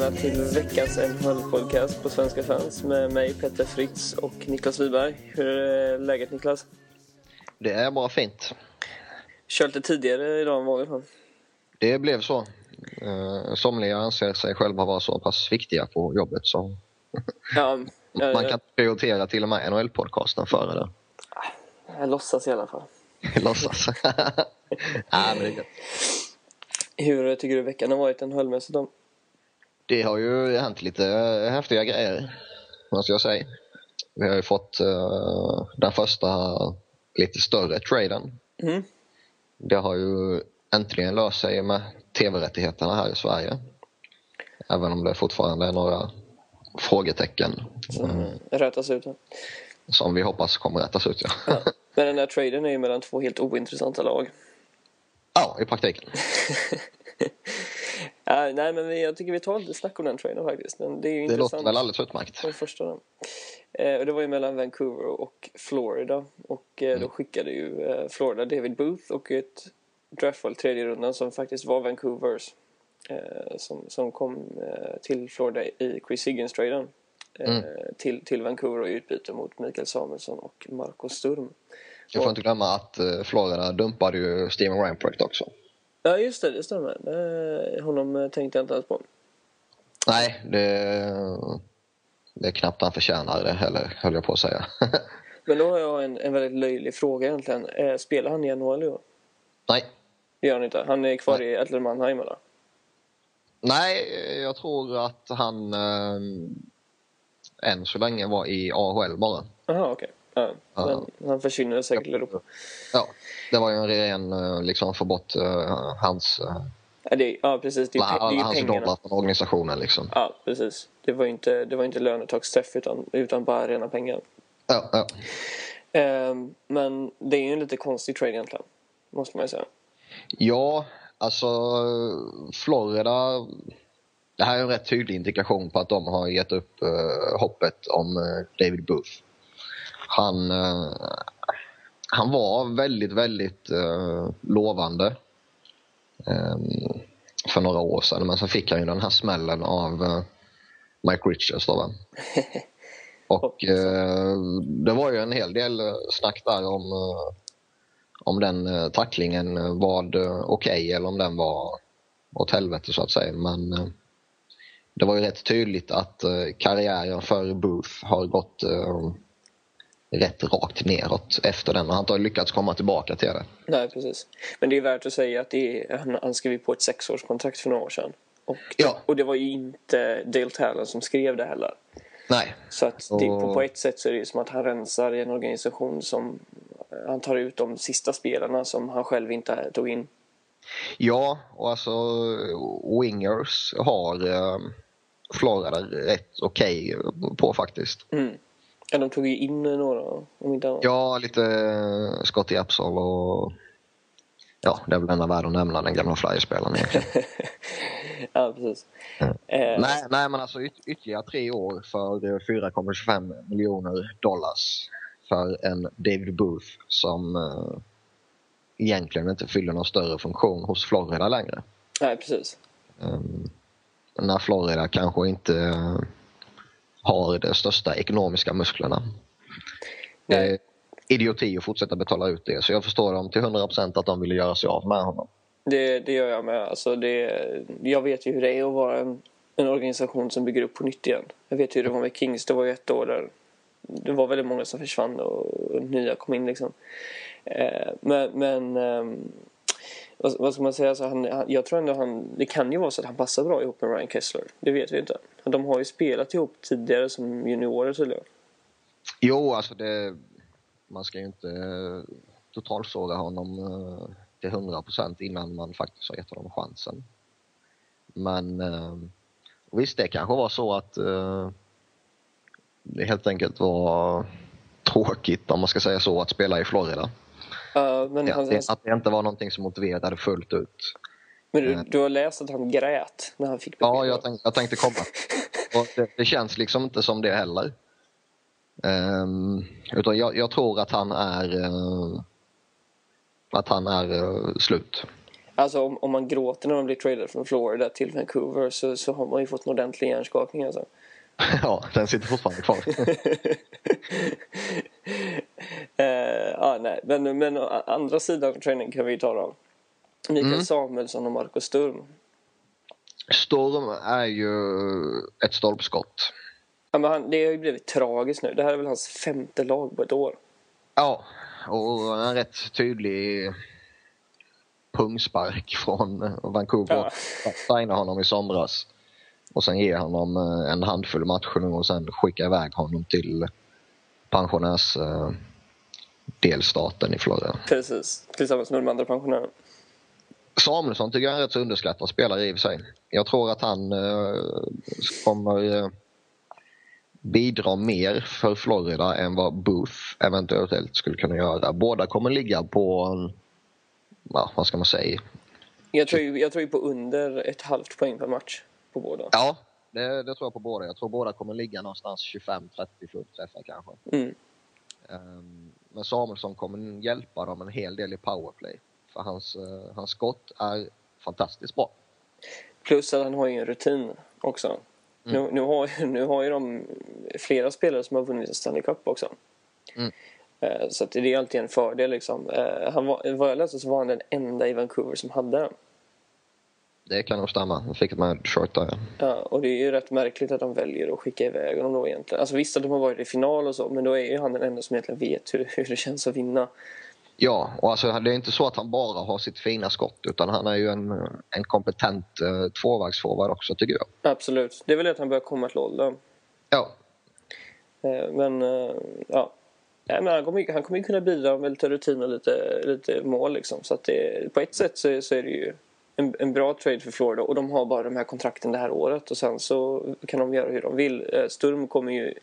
välkomna till veckans NHL-podcast på Svenska fans med mig Petter Fritz och Niklas Wiberg. Hur är läget Niklas? Det är bara fint. Kört lite tidigare idag än vanligt Det blev så. Uh, somliga anser sig själva vara så pass viktiga på jobbet så ja, jag, man kan prioritera till och med NHL-podcasten före det. Jag låtsas i alla fall. låtsas? ja, men det är gött. Hur tycker du veckan har varit NHL-mässigt då? Det har ju hänt lite häftiga grejer, måste jag säga. Vi har ju fått uh, den första lite större traden. Mm. Det har ju äntligen löst sig med tv-rättigheterna här i Sverige. Även om det fortfarande är några frågetecken. Som mm. rätas ut? Som vi hoppas kommer rättas ut, ja. ja. Men den här traden är ju mellan två helt ointressanta lag. Ja, i praktiken. ja, nej, men jag tycker vi tar lite snack om den traden faktiskt. Den, det är ju det låter väl alldeles utmärkt. Den första. Eh, det var ju mellan Vancouver och Florida. Och eh, mm. då skickade ju eh, Florida David Booth och ett draftval tredje rundan som faktiskt var Vancouvers. Eh, som, som kom eh, till Florida i Chris Higgins-traden. Eh, mm. till, till Vancouver och utbyte mot Mikael Samuelsson och Marco Sturm. Jag får inte glömma att Florida dumpade ju Steven Ramprakt också. Ja, just det. Det stämmer. Det, honom tänkte jag inte alls på. Nej, det, det är knappt han förtjänar det heller, höll jag på att säga. Men då har jag en, en väldigt löjlig fråga egentligen. Spelar han i NHL i år? Nej. Det gör han inte? Han är kvar Nej. i Adler Mannheim eller? Nej, jag tror att han äh, än så länge var i AHL bara. Jaha, okej. Okay. Ja, han försvinner säkert i Europa. Ja, det var ju en ren eh, liksom få bort uh, hans... Uh, ja, det, ja, precis. Det, är, det är ju hans pengarna. dollar från organisationen liksom. Ja, precis. Det var inte, det var inte lönetaksträff utan, utan bara rena pengar. Ja, ja. Uh, men det är ju en lite konstig trade egentligen, måste man ju säga. Ja, Alltså, Florida... Det här är en rätt tydlig indikation på att de har gett upp uh, hoppet om uh, David Booth. Han, uh, han var väldigt, väldigt lovande um, för några år sedan. Men så fick han ju den här smällen av Mike Richards. Då, va? Och det var ju en hel del snack där om om den eh, tacklingen var okej okay, eller om den var åt helvete så att säga. Men eh, det var ju rätt tydligt att eh, karriären för Booth har gått rätt rakt neråt efter den och han har inte lyckats komma tillbaka till det. Nej, precis. Men det är värt att säga att är, han skrev på ett sexårskontrakt för några år sedan. Och, ja. och det var ju inte Dale Talon som skrev det heller. Nej. Så att det, på, på ett sätt så är det som att han rensar i en organisation som han tar ut de sista spelarna som han själv inte tog in. Ja, och alltså wingers har eh, Florida rätt okej okay på faktiskt. Mm. Ja, de tog ju in några om inte annat. Ja, lite eh, Scotty Apsol och ja, det är väl enda värd att nämna den gamla Flyerspelaren egentligen. ja, precis. Mm. Eh. Nej, nej, men alltså yt ytterligare tre år för 4,25 miljoner dollars för en David Booth som uh, egentligen inte fyller någon större funktion hos Florida längre. Nej, precis. Um, när Florida kanske inte uh, har de största ekonomiska musklerna. Det är idioti att fortsätta betala ut det, så jag förstår dem till 100% att de vill göra sig av med honom. Det, det gör jag med. Alltså det, jag vet ju hur det är att vara en, en organisation som bygger upp på nytt igen. Jag vet ju hur det var med Kings. Det var ju ett år där det var väldigt många som försvann och nya kom in liksom. Eh, men, men ehm, vad, vad, ska man säga? Alltså han, han, jag tror ändå han, det kan ju vara så att han passar bra ihop med Ryan Kessler. Det vet vi inte. De har ju spelat ihop tidigare som juniorer tydligen. Jo, alltså det, man ska ju inte eh, totalsåga honom eh, till 100% innan man faktiskt har gett honom chansen. Men eh, visst, det kanske var så att eh, det helt enkelt var tråkigt, om man ska säga så, att spela i Florida. Uh, men han, att, det inte var någonting som motiverade fullt ut. Men du, du har läst att han grät när han fick beskedet? Ja, jag, tänk, jag tänkte komma. det, det, känns liksom inte som det heller. Um, utan jag, jag, tror att han är uh, att han är uh, slut. Alltså om, om man gråter när man blir tradad från Florida till Vancouver så, så har man ju fått en ordentlig hjärnskakning alltså. ja, den sitter fortfarande kvar. eh, ja, nej. Men, men å andra sidan träningen kan vi ju tala om. Mikael Mm. Samuelsson och Marcus Sturm. Storm är ju ett stolpskott. Ja, men han, det har ju blivit tragiskt nu. Det här är väl hans femte lag på ett år. Ja, och en rätt tydlig pungspark från Vancouver. Ja. Signa honom i somras. Och sen ge honom en handfull matcher nu och sen skicka iväg honom till pensionärs eh, delstaten i Florida. Precis. Tillsammans med de andra pensionärerna. Samuelsson tycker jag är en rätt så underskattad spelare i och för sig. Jag tror att han eh, kommer eh, bidra mer för Florida än vad Booth eventuellt skulle kunna göra. Båda kommer ligga på en, ja, vad ska man säga? Jag tror, ju, jag tror ju på under ett halvt poäng per match på båda. Ja, det, det tror jag på båda. Jag tror båda kommer ligga någonstans 25-30 fullträffar kanske. Mm. Ehm, Men Samuelsson kommer hjälpa dem en hel del i powerplay. För hans, eh, hans skott är fantastiskt bra. Plus att han har ju en rutin också. Nu, nu, har, nu har ju de flera spelare som har vunnit Stanley Cup också. Mm. Eh, Så det är alltid en fördel. Liksom. Eh, Han var, vad jag läste så var han den enda i Vancouver som hade den. Det kan nog stämma. Fick ett med short där. Ja, och det är ju rätt märkligt att de väljer att skicka iväg honom då egentligen. Alltså visst att de har varit i final och så, men då är ju han den enda som egentligen vet hur, hur det känns att vinna. Ja, och alltså det är inte så att han bara har sitt fina skott utan han är ju en, en kompetent eh, tvåvägsforward också tycker jag. Absolut. Det är väl det att han börjar komma till åldern. Ja, Eh, Men eh, ja. Nej, men han, kommer, han kommer ju kunna bidra med lite rutin och lite, lite mål. Liksom. Så att det, på ett sätt så, så är det ju en, en bra trade för Florida. Och de har bara de här kontrakten det här året. Och sen så kan de göra hur de vill. Eh, Sturm kommer ju,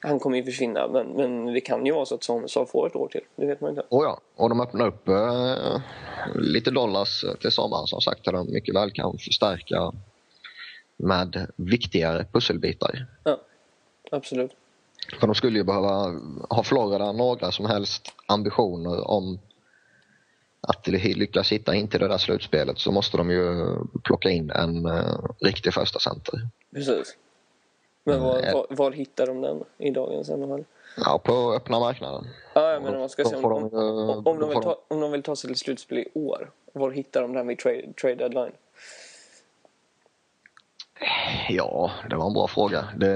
han kommer ju försvinna. Men, men det kan ju vara så att Samuelsson får ett år till. Det vet man inte. och ja. Och de öppnar upp eh, lite dollars till sommaren som sagt där de mycket väl kan förstärka med viktigare pusselbitar. Ja, absolut. För de skulle ju behöva, ha Florida några som helst ambitioner om att lyckas hitta in till det där slutspelet så måste de ju plocka in en uh, riktig första center. Precis. Men var, Mm, var, var hittar de den i dagens NHL? Ja, på öppna marknaden. Ja, men man ska se om, får om, de, eh, om, de vill ta, om de vill ta sig till slutspel i år. Var hittar de den vid trade, trade deadline? Ja, det var en bra fråga. Det,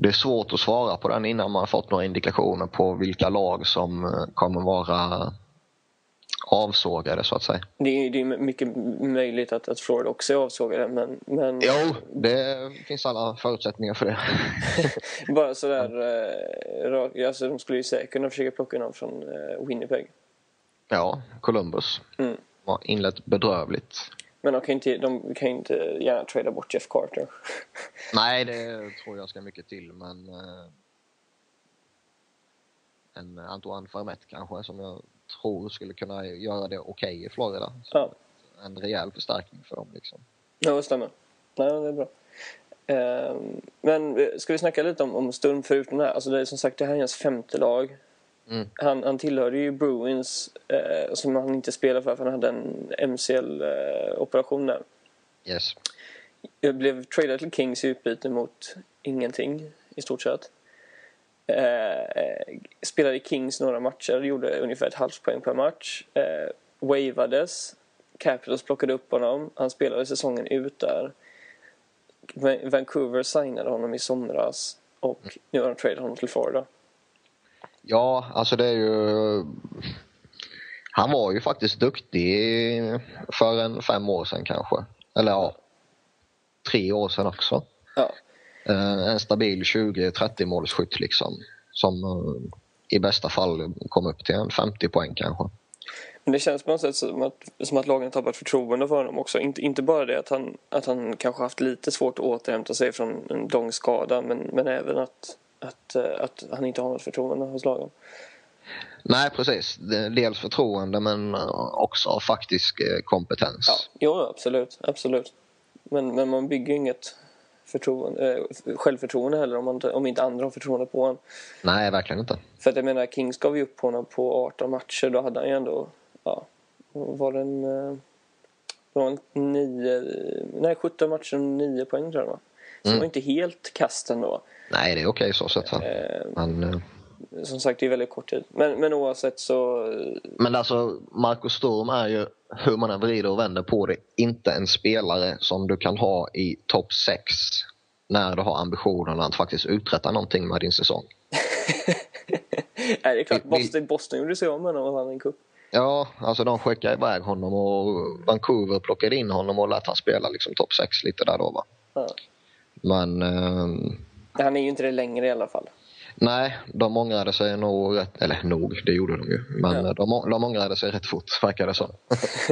det är svårt att svara på den innan man har fått några indikationer på vilka lag som eh, kommer vara avsågade så att säga. Det är, det är mycket möjligt att, att Florida också är avsågade men, men Jo, det finns alla förutsättningar för det. bara sådär... Eh, alltså, de skulle ju säkert kunna försöka plocka någon från eh, Winnipeg. Ja, Columbus Mm. har inlett bedrövligt. Men de kan ju inte, de kan inte gärna trada bort Jeff Carter. Nej, det tror jag ska mycket till, men eh, en Antoine Vermette kanske som jag tror skulle kunna göra det okej i Florida. Ja. En rejäl förstärkning för dem liksom. Ja, det stämmer. Nej, det är bra. Ehm, men eh, ska vi snacka lite om, om Sturm förutom det här? Alltså det är som sagt det här är hans femte lag. Mm. Han, han tillhörde ju Bruins eh, som han inte spelade för för han hade en MCL-operation där. Yes. Jag blev tradad till Kings i utbyte mot ingenting i stort sett. Eh, spelade i Kings några matcher, gjorde ungefär ett halvt poäng per match. Eh, wavades. Capitals plockade upp honom. Han spelade säsongen ut där. Va- Vancouver signade honom i somras och nu har de tradat honom till Florida. Ja, alltså det är ju... Han var ju faktiskt duktig för en fem år sedan kanske. Eller ja, tre år sedan också. Ja, Eh, En stabil 20-30 målsskytt liksom. Som eh, i bästa fall kom upp till en 50 poäng kanske. men det känns på något sätt som att, som att lagen tappat förtroende för honom också. Inte, inte bara det att han, att han kanske haft lite svårt att återhämta sig från en lång skada men, men även att, att, eh, att han inte har något förtroende hos lagen. Nej precis. Dels förtroende men eh, också faktisk eh, kompetens. Ja, jo, absolut. absolut. Men, men man bygger ju inget förtroende, eh, självförtroende heller om, man, inte- om inte andra har förtroende på honom. Nej, verkligen inte. För att jag menar, Kings gav ju upp honom på 18 matcher. Då hade han ju ändå ja, var den... Det var en nio, nej, 17 matcher och 9 poäng tror jag det var. Så det var inte helt kast ändå. Nej, det är okej så sett. Eh, Men, eh, Som sagt, det är väldigt kort tid. Men, men oavsett så... men alltså, Marcus Sturm är ju, hur man än vrider och vänder på det, inte en spelare som du kan ha i topp 6 när du har ambitionen att faktiskt uträtta någonting med din säsong. Nej, det är klart, Boston, Boston gjorde sig av med honom och vann en cup. Ja, alltså de skickade iväg honom och Vancouver plockade in honom och lät han spela liksom topp 6 lite där då va. Ja. Men ehm, Han är ju inte det längre i alla fall. nej, de ångrade sig nog rätt, eller nog, det gjorde de ju. Men Ja. de, de ångrade sig rätt fort verkar det som.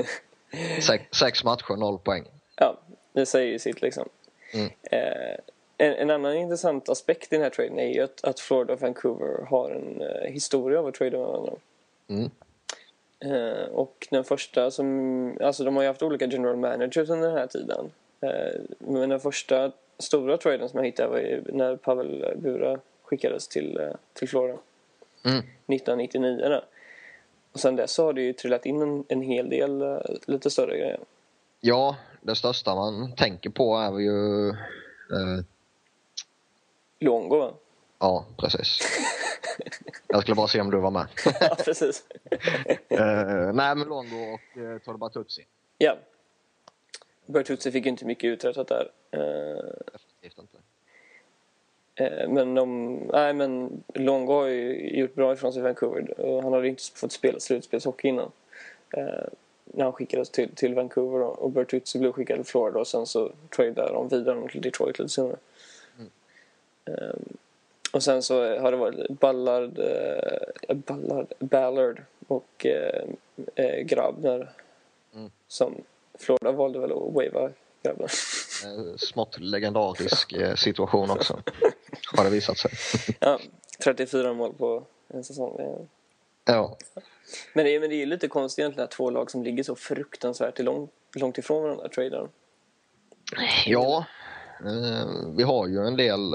sex, sex matcher, noll poäng. Ja, det säger ju sitt liksom. Mm. Eh, en, en annan intressant aspekt i den här traden är ju att, att Florida och Vancouver har en eh, historia av att trada med varandra. Mm. Eh, och den första som, alltså de har ju haft olika general managers under den här tiden. Eh, men den första stora traden som jag hittade var när Pavel Bura skickades till, eh, till Florida. Mm. 1999 där. Och sen dess har det ju trillat in en, en hel del eh, lite större grejer. Ja, det största man tänker på är ju... Eh, Luongo va? ja, precis. Jag skulle bara se om du var med. ja, precis. eh, nej, men Longo och eh, Torba Tutsi. Ja. Bertuzzi fick ju inte mycket uträttat där. Eh, Definitivt inte. eh, men de, nej men Longo har ju gjort bra ifrån sig i Vancouver. Och han hade inte fått spela slutspelshockey innan. Eh, när han skickades till, till Vancouver då. och Bertuzzi blev skickad till Florida och sen så tradade de vidare till Detroit lite senare. Eh, och sen så har det varit Ballard, eh, Ballard, Ballard och eh, eh, Grabner Mm. som Florida valde väl att wava Grabner. Eh, smått legendarisk eh, situation också. Har det visat sig. ja, 34 mål på en säsong. Ja. Men det, är, men det är ju lite konstigt egentligen att två lag som ligger så fruktansvärt långt, långt ifrån varandra tradar. Ja, eh, vi har ju en del...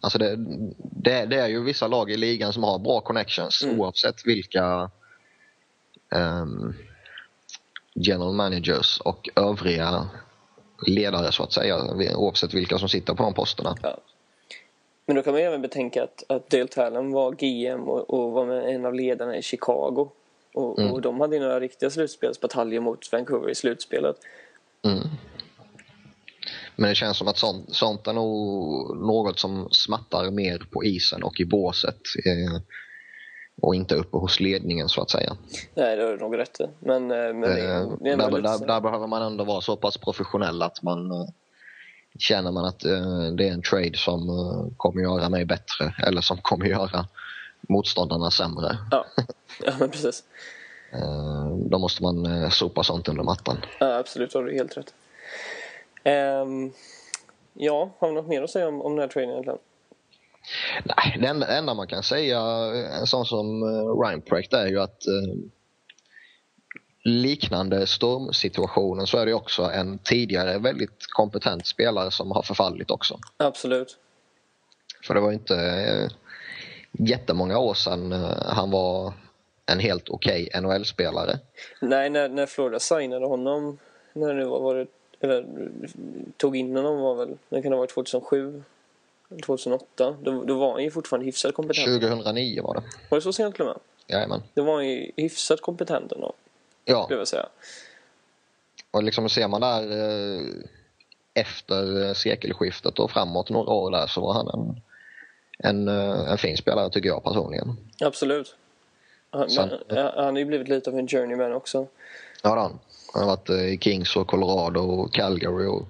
Alltså det, det, det är ju vissa lag i ligan som har bra connections Mm. oavsett vilka ehm, general managers och övriga ledare så att säga. Oavsett vilka som sitter på de posterna. Ja. Men då kan man ju även betänka att, att Dale Talon var GM och, och var en av ledarna i Chicago. Och, Mm. och de hade ju några riktiga slutspelsbataljer mot Vancouver i slutspelet. Mm. Men det känns som att sånt, sånt är nog något som smattar mer på isen och i båset. Eh, och inte uppe hos ledningen så att säga. Nej, det har du nog rätt i. Men, eh, men det, Eh, det där, där, där behöver man ändå vara så pass professionell att man eh, känner man att eh, det är en trade som eh, kommer göra mig bättre eller som kommer göra motståndarna sämre. Ja, ja men precis. Då måste man eh, sopa sånt under mattan. Ja, absolut, har du helt rätt. Ehm, ja, har vi något mer att säga om, om den här traden egentligen? Nej, det enda, enda man kan säga, en sån som uh, Rhineprecht, är ju att eh, liknande stormsituationen så är det också en tidigare väldigt kompetent spelare som har förfallit också. Absolut. För det var inte eh, jättemånga år sedan eh, han var en helt okej NHL-spelare. Nej, när, när Florida signade honom, när det nu var, var det, eller tog in honom var väl, det kan ha varit 2007, 2008. Då, då var han ju fortfarande hyfsat kompetent. 2009 var det. Var det så sent till och med? Jajamän. Då var han ju hyfsat kompetent ändå, Ja, skulle jag säga. och liksom ser man där eh, efter eh, sekelskiftet och framåt några år där så var han en, en, eh, en fin spelare tycker jag personligen. Absolut. Han, Sen- men, han har ju blivit lite av en journeyman också. Ja, det har han. Han har varit i Kings och Colorado och Calgary och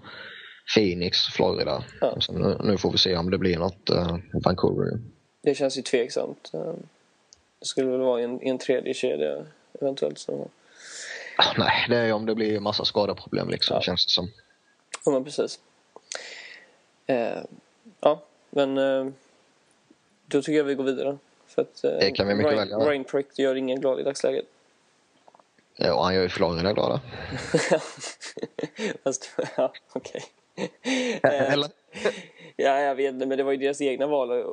Phoenix, Florida. Ja. Så nu, nu får vi se om det blir något uh, Vancouver. Det känns ju tveksamt. Eh, Det skulle väl vara en, en tredje kedja eventuellt. Så. Ah, Nej, det är om det blir massa skadeproblem liksom, Ja. känns det som. Ja, men precis. Eh, ja, men eh, då tycker jag vi går vidare. För att, eh, Det kan vi mycket Ryan, väl göra. Ryan Prick gör ingen glad i dagsläget. Ja, och han gör ju Florida glada. Fast, ja, okej. Eh, Eller? ja, jag vet inte, men det var ju deras egna val att,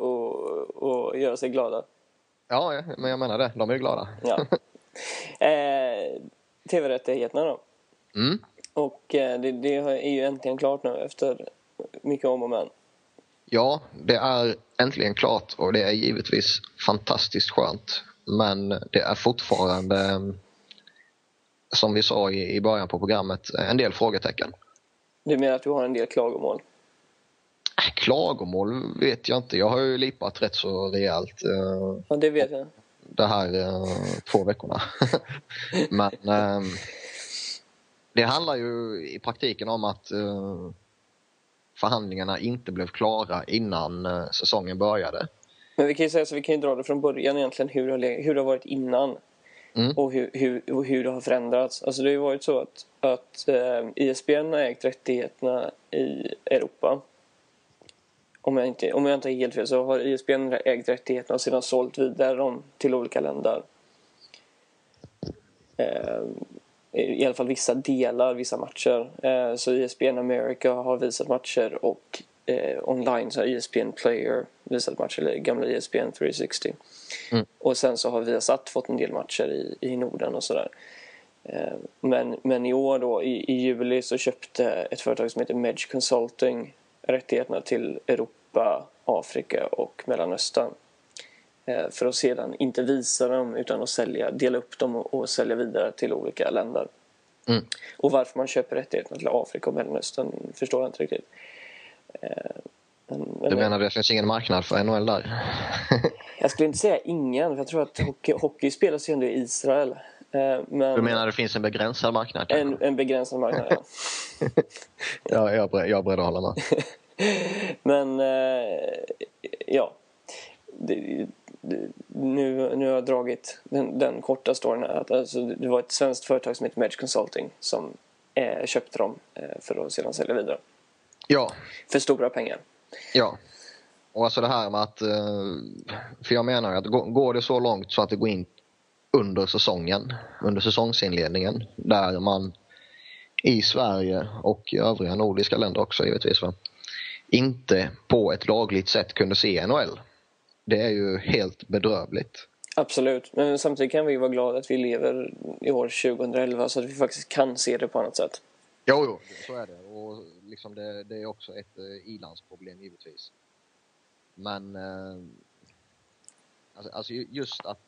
att göra sig glada. Ja, men jag menar det. De är ju glada. Ja. Eh, TV-rättigheterna då. Mm. Och eh, det, det är ju äntligen klart nu efter mycket om och men. Ja, det är äntligen klart och det är givetvis fantastiskt skönt. Men det är fortfarande, som vi sa i början på programmet, en del frågetecken. Du menar att du har en del klagomål? Klagomål vet jag inte. Jag har ju lipat rätt så rejält eh, Ja, det vet jag. de här eh, två veckorna. Men eh, det handlar ju i praktiken om att eh, förhandlingarna inte blev klara innan säsongen började. Men vi kan ju säga så vi kan ju dra det från början egentligen hur det har, hur det har varit innan. Mm. Och, hur, hur, hur det har förändrats. Alltså det har ju varit så att, att eh, ISBN har ägt rättigheterna i Europa. Om jag, inte, om jag inte är helt fel så har ISBN ägt rättigheterna och sedan sålt vidare dem till olika länder. Eh, I alla fall vissa delar, vissa matcher. Eh, så ISBN America har visat matcher och eh, online så har ISBN Player visat matcher, eller gamla ISBN 360. Mm. Och sen så har Viasat fått en del matcher i, i Norden och sådär. Eh, Men, men i år då, i, i juli, så köpte ett företag som heter Medge Consulting rättigheterna till Europa, Afrika och Mellanöstern. Eh, För att sedan inte visa dem utan att sälja, dela upp dem och, och sälja vidare till olika länder. Mm. Och varför man köper rättigheterna till Afrika och Mellanöstern förstår jag inte riktigt. Eh, Men, men Du menar det finns ingen marknad för NHL där? Jag skulle inte säga ingen, för jag tror att hockey, hockey spelas ju ändå i Israel. Eh, Men Du menar det finns en begränsad marknad? en, en begränsad marknad, ja. Ja, jag är jag är beredd att hålla med. Men eh, ja. Det, det, nu, nu har jag dragit den, den korta storyn. här, Att, alltså, det var ett svenskt företag som heter Medge Consulting som eh, köpte dem eh, för att sedan sälja vidare. Ja, För stora pengar. ja. Och alltså det här med att... eh, För jag menar att gå- går det så långt så att det går in under säsongen, under säsongsinledningen, där man i Sverige och i övriga nordiska länder också givetvis, va? inte på ett lagligt sätt kunde se NHL. Det är ju helt bedrövligt. Absolut. Men samtidigt kan vi vara glada att vi lever i år 2011 så att vi faktiskt kan se det på annat sätt. Jo, jo, så är det. Och liksom det, det är också ett eh, ilandsproblem givetvis. Men eh, alltså, alltså ju- just att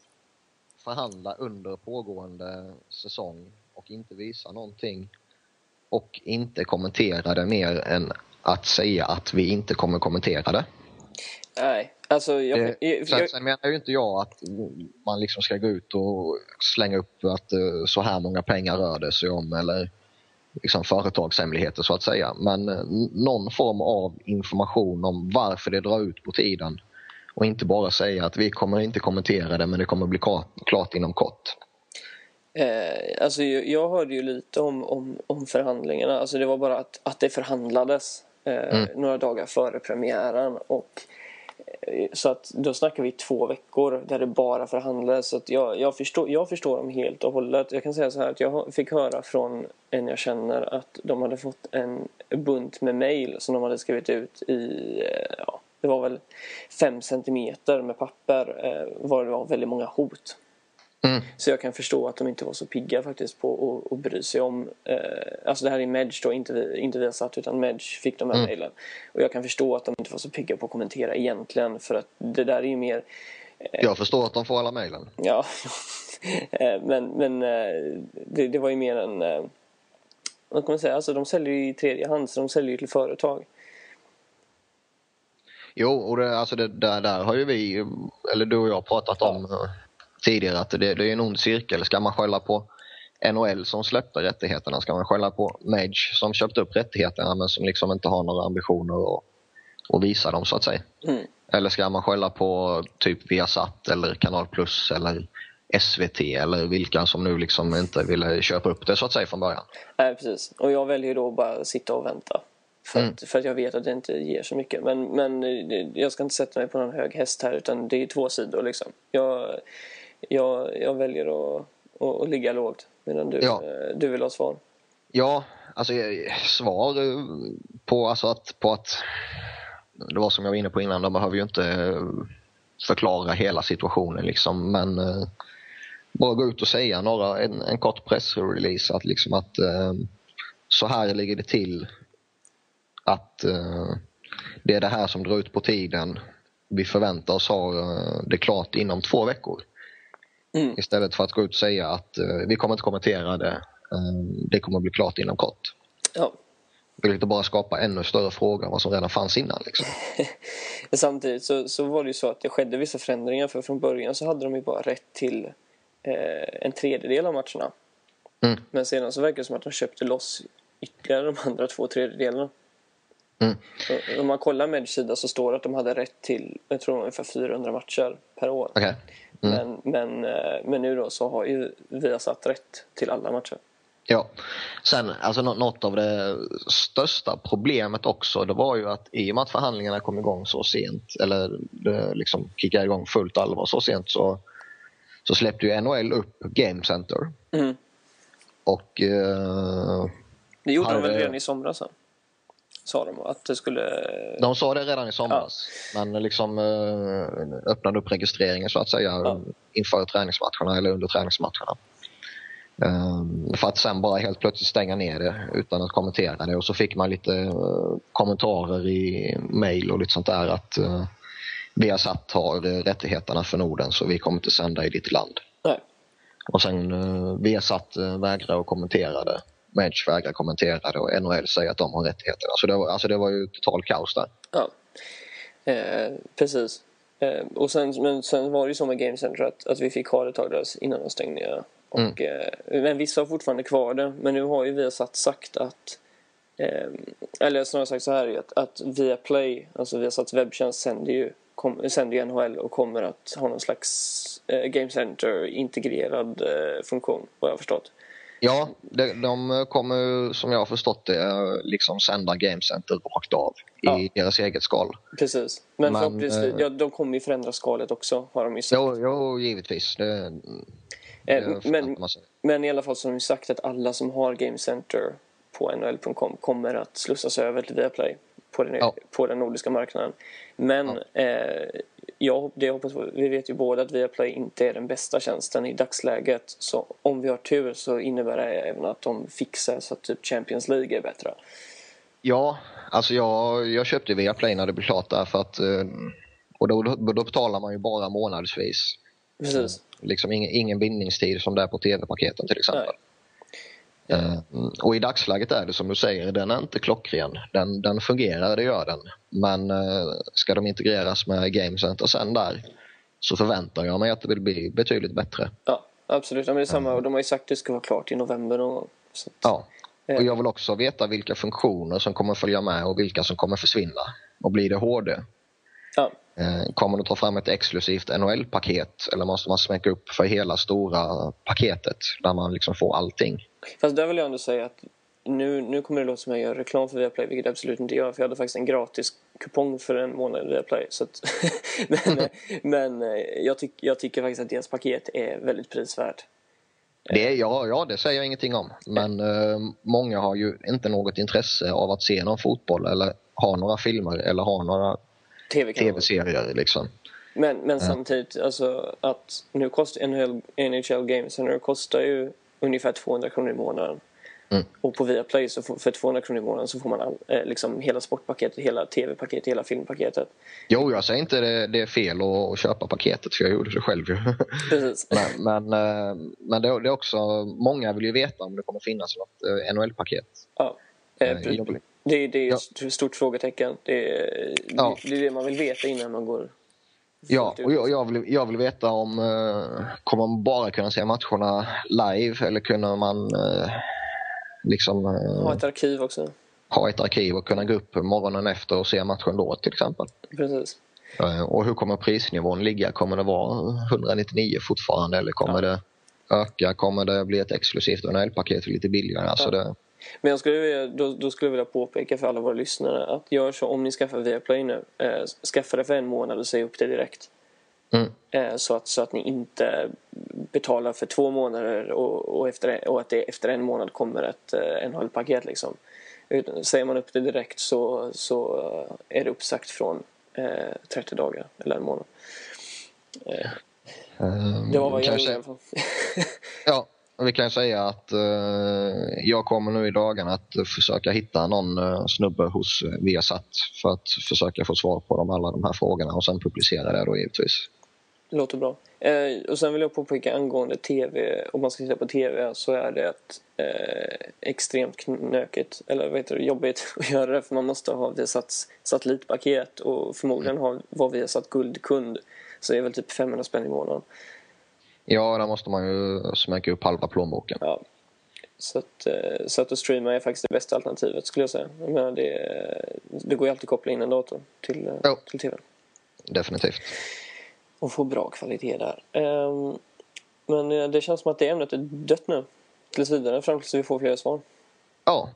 förhandla under pågående säsong och inte visa någonting och inte kommentera det mer än att säga att vi inte kommer kommentera det. Nej, alltså jag, Eh, jag, Sen, sen menar ju inte jag att man liksom ska gå ut och slänga upp att eh, så här många pengar rör det sig om eller liksom företagshemligheter så att säga. Men eh, någon form av information om varför det drar ut på tiden och inte bara säga att vi kommer inte kommentera det men det kommer bli klart, klart inom kort. Eh, alltså jag, hörde ju lite om, om, om förhandlingarna. Alltså det var bara att, att det förhandlades eh, några dagar före premiären. Och, så att då snackar vi två veckor där det bara förhandlades. Så att jag, jag, förstår, jag förstår dem helt och hållet. Jag kan säga så här att jag fick höra från en jag känner att de hade fått en bunt med mail som de hade skrivit ut i eh, ja, det var väl fem centimeter med papper eh, var det var väldigt många hot. Mm. Så jag kan förstå att de inte var så pigga faktiskt på att, bry sig om... Eh, alltså det här är Medge då, inte vi, inte vi har satt utan Medge fick de här Mm. mejlen. Och jag kan förstå att de inte var så pigga på att kommentera egentligen för att det där är ju mer... Jag förstår att de får alla mejlen. Ja, Eh, men, men eh, det, det var ju mer en... eh, Vad kan man säga? Alltså de säljer ju i tredje hand så de säljer ju till företag. Jo, och det, alltså det, där, där har ju vi, eller du och jag, pratat om eh, tidigare att det, det är en ond cirkel. Ska man skälla på NHL som släppte rättigheterna? Ska man skälla på Mage som köpte upp rättigheterna men som liksom inte har några ambitioner att, att visa dem så att säga? Mm. Eller ska man skälla på typ Viasat eller Kanal Plus eller SVT eller vilka som nu liksom inte ville köpa upp det så att säga från början? Nej, precis. Och jag väljer då bara att sitta och vänta. För, Mm. att, för att jag vet att det inte ger så mycket. Men, men eh, jag ska inte sätta mig på någon hög häst här utan det är två sidor liksom. Jag, jag, jag väljer att, att, att ligga lågt medan du, Ja. eh, du vill ha svar. Ja, alltså eh, svar eh, på, alltså att, på att det var som jag var inne på innan, de behöver ju inte förklara hela situationen liksom men bara gå ut och säga några, en, en kort pressrelease att liksom att eh, så här ligger det till. Att eh, det är det här som drar ut på tiden. Vi förväntar oss ha eh, det klart inom två veckor. Mm. Istället för att gå ut och säga att eh, vi kommer inte kommentera det. Eh, det kommer bli klart inom kort. Ja. Vill inte bara skapa ännu större frågor än vad som redan fanns innan. Liksom. Samtidigt så, så var det ju så att det skedde vissa förändringar för från början så hade de ju bara rätt till eh, en tredjedel av matcherna. Mm. Men sedan så verkar det som att de köpte loss ytterligare de andra två tredjedelarna. Mm. Så Om man kollar med sida så står det att de hade rätt till, jag tror ungefär 400 matcher per år. Okej. Mm. Men, men, eh, men nu då så har ju vi satt rätt till alla matcher. Ja. Sen, alltså nå- något av det största problemet också, det var ju att i och med att förhandlingarna kom igång så sent, eller det liksom kickade igång fullt allvar så sent, så, så släppte ju NHL upp Game Center. Mm. Och eh, Det gjorde Hade- de väl redan i somras? va? Sa de att det skulle... de sa det redan i somras, men liksom eh, öppnade upp registreringen så att säga Ja. inför träningsmatcherna eller under träningsmatcherna. Ehm, för att sen bara helt plötsligt stänga ner det utan att kommentera det och så fick man lite eh, kommentarer i mail och lite sånt där att uh, Viasat har eh, rättigheterna för Norden så vi kommer inte sända i ditt land. Nej. Och sen Viasat vägrar att kommentera det. Match vägrar kommentera det och NHL säger att de har rättigheterna. Så det var, alltså det var ju total kaos där. Ja, eh, precis. Eh, och sen, men sen var det ju så med Game Center att, att vi fick ha det ett tag innan de stängde ner. Och, Mm. eh, men vissa har fortfarande kvar det. Men nu har ju vi satt sagt att eh, eller snarare sagt så här att, att Viaplay, alltså Viasats webbtjänst sänder ju, kom, sänder ju NHL och kommer att ha någon slags eh, Game Center integrerad eh, funktion vad jag har förstått. Ja, de, de kommer som jag har förstått det liksom sända Game Center rakt av Ja. i deras eget skal. Precis. Men, Men, förhoppningsvis, eh, ja, de kommer ju förändra skalet också har de ju sagt. Jo, jo givetvis. Det, det Eh, förväntar men. Men i alla fall så har de sagt att alla som har Game Center på NHL.com kommer att slussas över till Viaplay på den, Ja. på den nordiska marknaden. Men eh, jag, det jag hoppas på, vi vet ju båda att Viaplay inte är den bästa tjänsten i dagsläget. Så om vi har tur så innebär det även att de fixar så att typ Champions League är bättre. Ja, alltså jag, jag köpte Viaplay när det blev klart där för att eh, och då, då, då betalar man ju bara månadsvis. Precis. Liksom ingen, ingen bindningstid som det är på tv-paketen till exempel. Eh, och i dagsläget är det som du säger, den är inte klockren. Den, den fungerar, det gör den. Men eh, ska de integreras med Game Center sen där så förväntar jag mig att det vill bli betydligt bättre. Ja, absolut. Ja, men det är samma, och de har ju sagt att det ska vara klart i november någon gång. Så att, Ja. Eh. Och jag vill också veta vilka funktioner som kommer följa med och vilka som kommer försvinna. Och blir det HD? ja. Eh, Kommer de ta fram ett exklusivt NHL-paket eller måste man smäcka upp för hela stora paketet där man liksom får allting? Fast där vill jag ändå säga att nu, nu kommer det låta som att jag gör reklam för Viaplay, vilket jag absolut inte gör. För jag hade faktiskt en gratis kupong för en månad i Viaplay. Så att, men men eh, jag, tyck, jag tycker faktiskt att deras paket är väldigt prisvärt. Det, ja, ja, det säger jag ingenting om. Men eh, många har ju inte något intresse av att se någon fotboll eller ha några filmer eller ha några tv-serier. Liksom. Men, men samtidigt, alltså att nu kostar NHL, NHL Game Center kostar ju ungefär 200 kronor i månaden. Mm. Och på Viaplay så för 200 kronor i månaden så får man all, eh, liksom hela sportpaketet, hela tv-paketet, hela filmpaketet. Jo, jag säger inte det, det är fel att, att köpa paketet för jag gjorde det själv. ju. Precis. men men, eh, men det, det är också, många vill ju veta om det kommer finnas något eh, NHL-paket. Ja. Eh, Eh, det, det är Ja. ett stort frågetecken. Det är, Ja. det är det man vill veta innan man går Ja, och jag, jag, vill, jag vill veta om eh, kommer man bara kunna se matcherna live eller kunna man eh, liksom eh, Ha ett arkiv också. ha ett arkiv och kunna gå upp morgonen efter och se matchen då till exempel. Precis. Eh, och hur kommer prisnivån ligga? Kommer det vara 199 fortfarande eller kommer det öka? Kommer det bli ett exklusivt NHL-paket lite billigare? Alltså det, Men jag skulle då, då skulle jag vilja påpeka för alla våra lyssnare att gör så om ni skaffar Viaplay nu. Eh, skaffa det för en månad och säg upp det direkt. Mm. Eh, så, att, så att ni inte betalar för två månader och, och, efter, och att det efter en månad kommer ett eh, NHL-paket. Liksom. Utan, säger man upp det direkt så, så eh, är det uppsagt från eh, 30 dagar eller en månad. Eh, Det var vad jag säga- gjorde i alla fall. Ja, vi kan säga att eh, jag kommer nu i dagarna att försöka hitta någon eh, snubbe hos eh, Viasat för att försöka få svar på de, alla de här frågorna och sen publicera det då givetvis. Låter bra. Eh, och sen vill jag påpeka angående tv, om man ska titta på tv så är det ett, eh, extremt knökigt, eller vad heter det, jobbigt att göra det för man måste ha Viasats satellitpaket och förmodligen ha, var Viasat guldkund. Så det är väl typ 500 spänn i månaden. Ja, där måste man ju smäcka upp halva plånboken. Ja. Så att, eh, så att streama är faktiskt det bästa alternativet skulle jag säga. Jag menar, det, det går ju alltid att koppla in en dator till, eh, Ja. till tv. Definitivt. och få bra kvalitet där. Ehm, men eh, det känns som att det ämnet är dött nu. Tills vidare, fram tills vi får fler svar. Ja,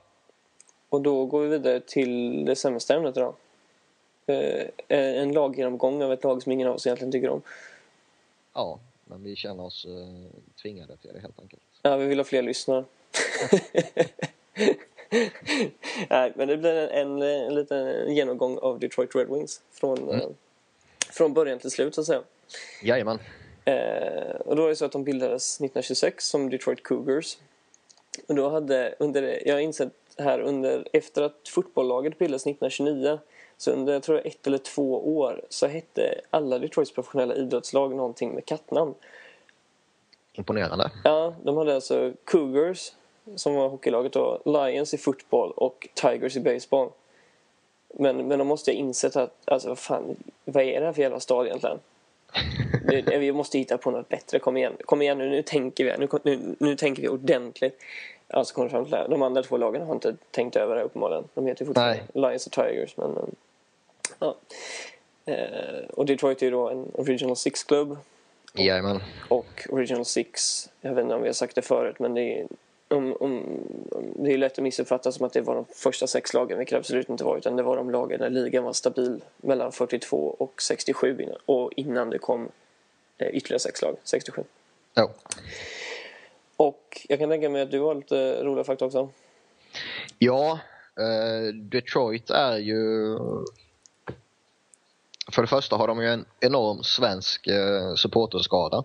Och då går vi vidare till det sämsta ämnet idag. En laggenomgång av ett lag som ingen av oss egentligen tycker om. ja, men vi känner oss eh, tvingade till det helt enkelt. Ja, vi vill ha fler lyssnare. Nej, men det blir en, en, en liten genomgång av Detroit Red Wings. Från, eh, från början till slut, så att säga. Jajamän. Eh, och då är det så att de bildades 1926 som Detroit Cougars. Och då hade, under, jag har insett här under, efter att fotbollslaget bildades 1929 så under jag tror ett eller två år så hette alla Detroits professionella idrottslag någonting med kattnamn. Imponerande. Ja, de hade alltså Cougars som var hockeylaget då, Lions i fotboll och Tigers i baseball. Men, men de måste ha insett att, alltså vad fan, vad är det här för jävla stad egentligen? Det, vi måste hitta på något bättre, kom igen. Kom igen nu, nu tänker vi, nu, nu, nu tänker vi ordentligt. Alltså kom fram till det här. De andra två lagen har inte tänkt över det uppenbarligen. De heter ju fortfarande Lions och Tigers, men... Ja. Eh, och Detroit är ju då en Original Six-klubb. Jajamän. Och Original Six, jag vet inte om vi har sagt det förut, men det är, om, om, det är lätt att missuppfatta som att det var de första sex lagen, vilket det absolut inte var, utan det var de lagen där ligan var stabil mellan 42 och 67 innan, och innan det kom eh, ytterligare sex lag, 67. Ja. Och jag kan tänka mig att du har lite roliga fakta också. Ja, eh, Detroit är ju... För det första har de ju en enorm svensk eh, supporterskara.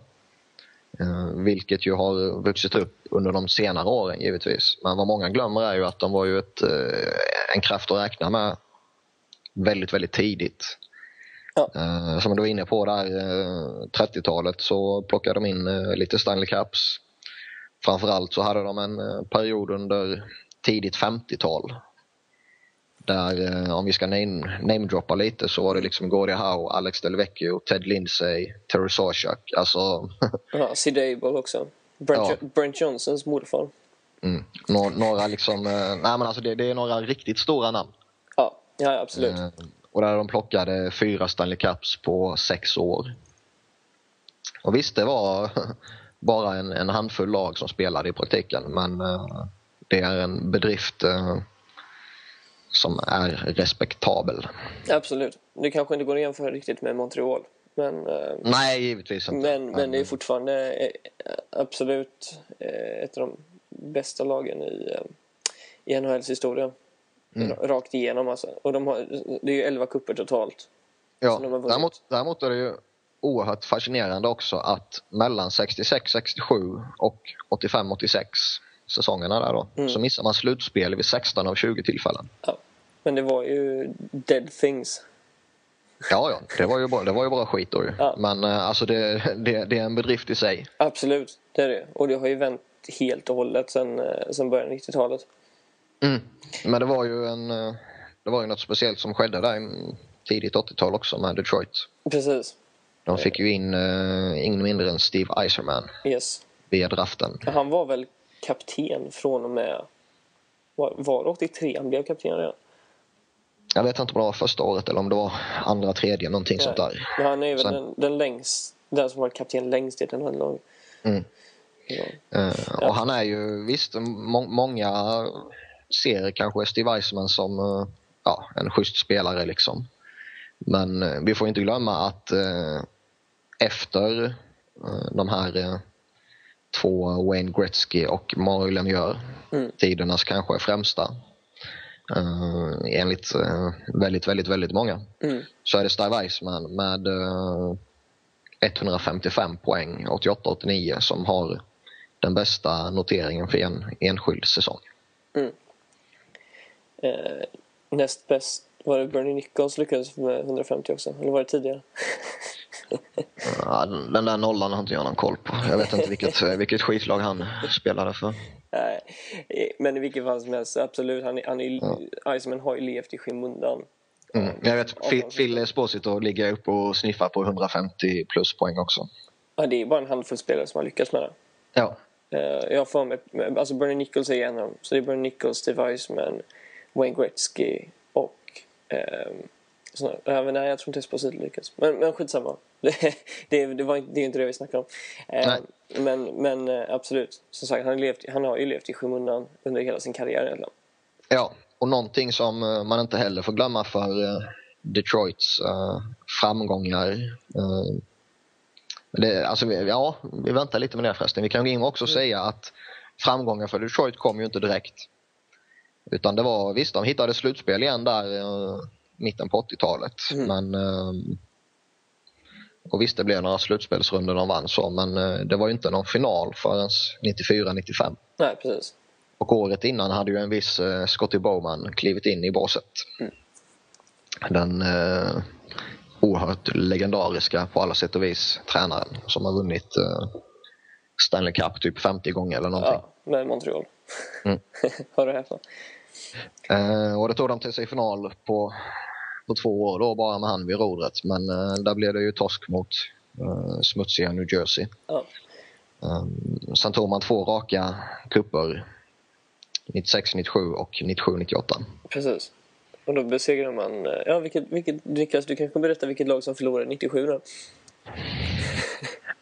Eh, vilket ju har vuxit upp under de senare åren givetvis. Men vad många glömmer är ju att de var ju ett, eh, en kraft att räkna med väldigt, väldigt tidigt. Ja. Eh, som du var inne på där, eh, 30-talet så plockade de in eh, lite Stanley Cups. Framförallt så hade de en eh, period under tidigt 50-tal. Där, eh, om vi ska name- namedroppa lite, så var det liksom Gordie Howe, Alex Delvecchio, Ted Lindsay, Terry Sawchuk. Alltså, Ja, Sid Abel också. Brent, Ja. Brent Johnsons morfar. mm, några, några liksom, eh, nej men alltså det, det är några riktigt stora namn. Ja, ja absolut. Eh, och där de plockade fyra Stanley Cups på sex år. Och visst, det var bara en, en handfull lag som spelade i praktiken, men eh, det är en bedrift eh, som är respektabel. Absolut. Det kanske inte går att jämföra riktigt med Montreal. Men, eh, Nej, givetvis inte. men, men det är fortfarande eh, absolut eh, ett av de bästa lagen i, i NHLs historia. Rakt igenom alltså. Och de har, det är ju 11 kupper totalt. ja, däremot, däremot är det ju oerhört fascinerande också att mellan 66-67 och 85-86 säsongerna där då, Mm. så missar man slutspel vid 16 av 20 tillfällen. Ja. Men det var ju dead things. Ja, ja, det var ju bara, det var ju bara skit då ju. Ja. Men eh, alltså det, det, det är en bedrift i sig. Absolut, det är det. Och det har ju vänt helt och hållet sen, eh, sen början av 90-talet. Mm. Men det var ju en, eh, det var ju något speciellt som skedde där tidigt 80-tal också med Detroit. Precis. De fick ju in uh, ingen mindre än Steve Eiserman Yes. via draften. Han var väl kapten från och med... Var, var det 83 han blev kapten redan? Jag vet inte om det var första året eller om det var andra, tredje, någonting sånt Nej. där. Men han är väl Sen- den, den längst... Den som varit kapten längst i ett NHL-lag. Mm. Ja. Eh, och han är ju, visst, må- många ser kanske Steve Eiserman som eh, ja, en schysst spelare liksom. Men eh, vi får inte glömma att efter de här två Wayne Gretzky och Mario Lemieux, Mm. tidernas kanske främsta, eh, enligt eh, väldigt, väldigt, väldigt många, Mm. så är det Steve Eiserman med eh, 155 poäng 88-89 som har den bästa noteringen för en enskild säsong. Mm. Eh, näst bäst var det Bernie Nichols lyckades med 150 också, eller var det tidigare? ja, den där nollan har inte jag någon koll på. Jag vet inte vilket, vilket skitlag han spelade för. Men i vilket fall som helst, absolut. Han, han är, ja. Iceman har ju levt i skymundan. Mm. Jag vet, Phil Esposito ligger uppe och sniffar på 150 plus poäng också. Ja, det är bara en handfull spelare som har lyckats med det. Ja. Uh, jag får mig, alltså Bernie Nichols är en av dem. Så det är Bernie Nichols, Steve Eisman, Wayne Gretzky och um, såna, nej, jag tror inte Esposito lyckas. Men, men skitsamma. det, det, det, var, det är inte det vi snackar om. Uh, men, men uh, absolut, som sagt, han har, levt, han har ju levt i skymundan under hela sin karriär. Eller? Ja, och någonting som man inte heller får glömma för Detroits framgångar det, alltså, ja, vi väntar lite med det förresten. Vi kan gå in och också mm. säga att framgången för Detroit kom ju inte direkt. Utan det var, visst de hittade slutspel igen där mitten på 80-talet. Mm. Men uh, och visst det blev några slutspelsrundor de vann så men uh, det var ju inte någon final förrän 94-95. Nej precis. Och året innan hade ju en viss uh, Scotty Bowman klivit in i båset. Mm. Den oerhört legendariska på alla sätt och vis tränaren som har vunnit uh, Stanley Cup typ 50 gånger eller någonting. Ja, med Montreal. Mm. Hör du häpna. Uh, och det tog de till sig final på, på två år då bara med han vid rodret men uh, där blev det ju torsk mot uh, smutsiga New Jersey. Ja. Um, sen tog man två raka kupper 96-97 och 97-98. Precis. Och då besegrade man... Eh, ja, vilket, vilket, Niklas, du kanske berätta vilket lag som förlorade 97 då?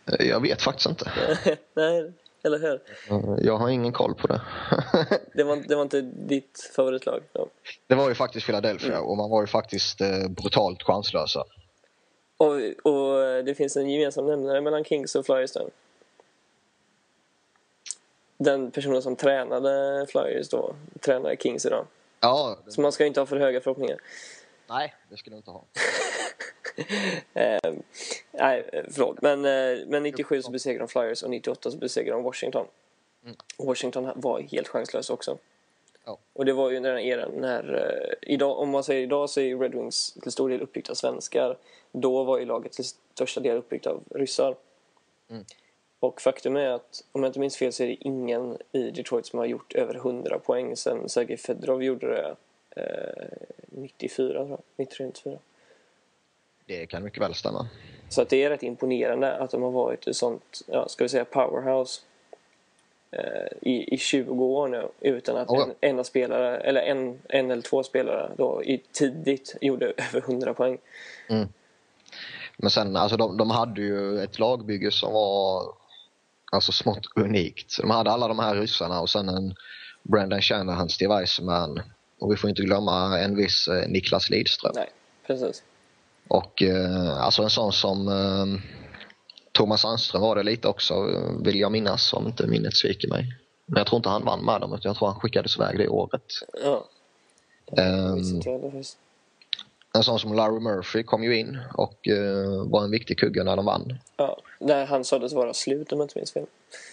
Jag vet faktiskt inte. Nej, eller hur? Jag har ingen koll på det. det, var, det var inte ditt favoritlag? Ja. Det var ju faktiskt Philadelphia mm. och man var ju faktiskt eh, brutalt chanslösa. Och, och det finns en gemensam nämnare mellan Kings och Flyers där. Den personen som tränade Flyers då, tränar Kings idag. Ja. Så man ska inte ha för höga förhoppningar. Nej, det ska du inte ha. eh, nej, förlåt. Men, eh, men 97 så besegrade de Flyers och 98 så besegrade de Washington. Mm. Washington var helt chanslös också. Ja. Och det var ju under den eran när... Eh, idag, om man säger idag så är Red Wings till stor del uppbyggt av svenskar. Då var ju laget till största del uppbyggt av ryssar. Mm. Och faktum är att, om jag inte minns fel, så är det ingen i Detroit som har gjort över 100 poäng sen Sergej Fedorov gjorde det eh, 94, tror jag. 93, 94. Det kan mycket väl stämma. Så att det är rätt imponerande att de har varit ett sånt, ja, ska vi säga powerhouse eh, i, i 20 år nu utan att oh en, en spelare, eller en, en eller två spelare då i tidigt gjorde över 100 poäng. Mm. Men sen, alltså de, de hade ju ett lagbygge som var alltså smått unikt. Så de hade alla de här ryssarna och sen en Brandon Shanahan, Steve Eisenman och vi får inte glömma en viss eh, Niklas Lidström. Nej, precis. Och eh, alltså en sån som eh, Thomas Sandström var det lite också, vill jag minnas om inte minnet sviker mig. Men jag tror inte han vann med dem, utan jag tror han skickades iväg det året. Ja. Um, en sån som Larry Murphy kom ju in och uh, var en viktig kugge när de vann. Ja, där han sades vara slut om jag inte minns fel.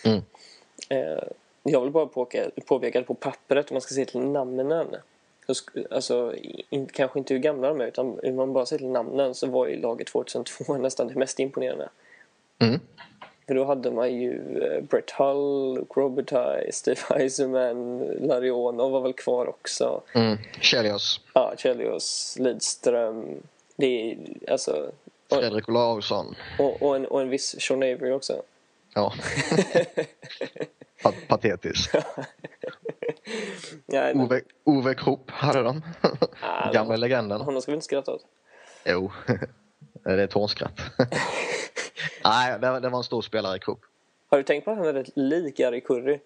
Mm. Uh, jag vill bara påpeka, på pappret, om man ska se till namnen, alltså in, kanske inte hur gamla de är, utan om man bara ser till namnen så var ju laget 2002 nästan det mest imponerande. Mm. För då hade man ju eh, Brett Hull, Luke Robitaille, Steve Eisenman, Larionov var väl kvar också. Mm. Chelios. Ja, Chelios, Lidström. Det är alltså... Fredrik Olausson. Och, och, en, och en viss Sean Avery också. Ja. Patetiskt. ja, Ove, Ove Krupp hade de. Ah, Gamla legenden. Honom ska vi inte skratta åt. Jo, det är ett hånskratt. Nej, det, det var en stor spelare i cup. Har du tänkt på att han är rätt lik Gary Curry?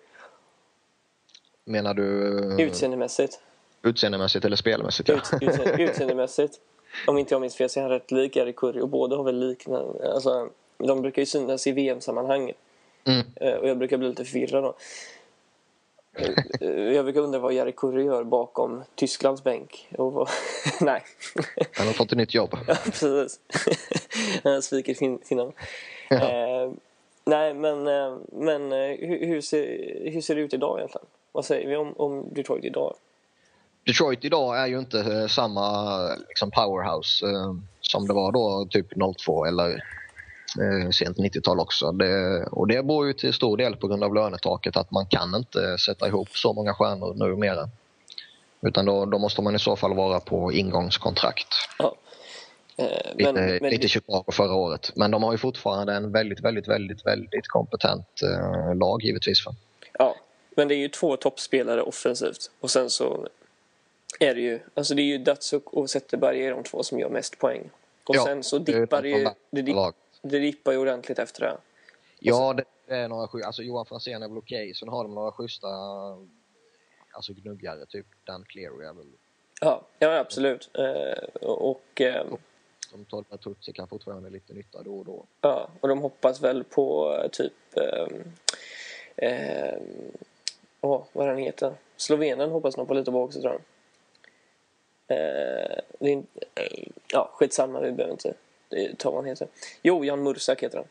Menar du... Utseendemässigt. Utseendemässigt eller spelmässigt? Ja. Ut, utseende, utseendemässigt. Om inte jag minns fel så är han rätt lik Gary Curry och båda har väl liknande... Alltså, de brukar ju synas i VM-sammanhang. Mm. Eh, och jag brukar bli lite förvirrad då. Jag brukar undra vad Jari Kurri gör bakom Tysklands bänk. Och vad... Nej. Han har fått ett nytt jobb. Ja, precis. Han fin finnarna. Ja. Eh, nej, men, eh, men eh, hur, hur, ser, hur ser det ut idag egentligen? Vad säger vi om, om Detroit idag? Detroit idag är ju inte eh, samma liksom, powerhouse eh, som det var då, typ 02 eller eh, sent 90-tal också. Det, och det beror ju till stor del på grund av lönetaket att man kan inte sätta ihop så många stjärnor numera. Utan då, då måste man i så fall vara på ingångskontrakt. Ja. Eh, lite, men, men... lite Chicago förra året. Men de har ju fortfarande en väldigt, väldigt, väldigt, väldigt kompetent eh, lag givetvis. För. Ja, men det är ju två toppspelare offensivt och sen så är det ju, alltså det är ju Datsuk och Zetterberg är de två som gör mest poäng. Och ja, sen så dippar det ju, det, dipp, det dippar ju ordentligt efter det. Ja, det, det är några alltså Johan Franzén är väl okej, okay. sen har de några schyssta alltså gnuggare, typ Dan Cleary är väl... Ja, ja absolut. Eh, och... Eh, som Tolpa Tutsi kan fortfarande lite nytta då och då. Ja, och de hoppas väl på typ... Eh, eh, oh, vad den heter? Slovenen hoppas de på lite på också tror jag. Eh, det är, eh, ja, skitsamma, vi behöver inte ta vad han heter. Jo, Jan Mursak heter han.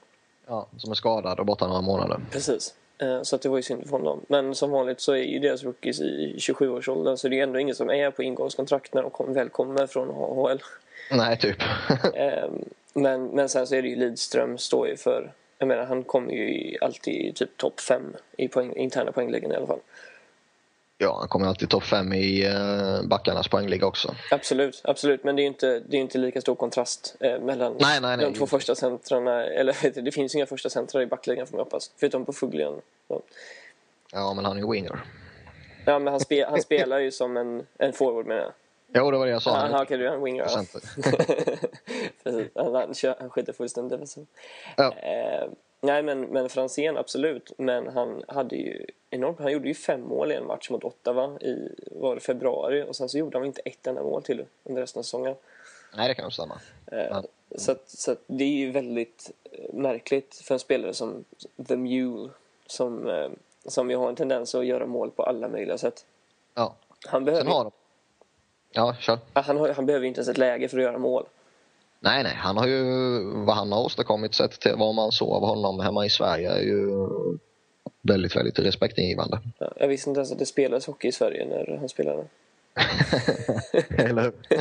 Ja, som är skadad och borta några månader. Precis. Eh, så att det var ju synd för honom. Men som vanligt så är ju deras rookies i 27-årsåldern så det är ändå ingen som är på ingångskontrakt när de kom, väl kommer från AHL. Nej, typ. Ehm, men, men sen så är det ju Lidström står ju för... Jag menar, han kommer ju alltid i typ topp 5 i poäng, interna poänglägen i alla fall. Ja, han kommer alltid topp fem i uh, backarnas poängliga också. Absolut, absolut. Men det är inte, det är inte lika stor kontrast eh, mellan nej, nej, nej, de två första centrarna. Eller det finns inga första centrar i backligan får man hoppas. Förutom på Fugglian. Ja. ja, men han är ju winger. Ja, men han, spe, han spelar ju som en, en forward menar jag. Jo, det var det jag sa. Ah, han, du är en winger. Han, han, han skiter fullständigt. Ja. Eh, Nej, men, men Franzén absolut. Men han hade ju enormt. Han gjorde ju fem mål i en match mot Ottawa i var det februari och sen så gjorde han inte ett enda mål till under resten av säsongen. Nej, det kan nog stämma. Eh, så, att, så att det är ju väldigt eh, märkligt för en spelare som The Mule som, eh, som ju har en tendens att göra mål på alla möjliga sätt. Ja. Han behöver, har de... Ja, kör. Han, han behöver inte ens ett läge för att göra mål. Nej, nej. Han har ju, vad han har åstadkommit sett till vad man såg av honom hemma i Sverige är ju väldigt, väldigt respektingivande. Ja, jag visste inte ens att det spelades hockey i Sverige när han spelade. Eller hur?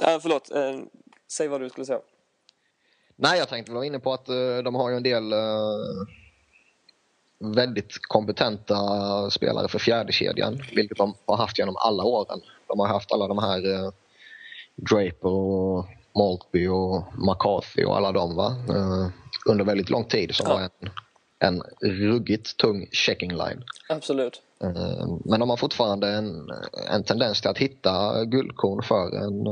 ja, förlåt. Eh, säg vad du skulle säga. Nej, jag tänkte vara inne på att uh, de har ju en del uh, väldigt kompetenta spelare för fjärdekedjan, vilket de har haft genom alla åren. De har haft alla de här Draper och Maltby och McCarthy och alla dem va? Uh, under väldigt lång tid som ja. var en, en ruggigt tung checking line. Absolut. Uh, men de har fortfarande en, en tendens till att hitta guldkorn för en,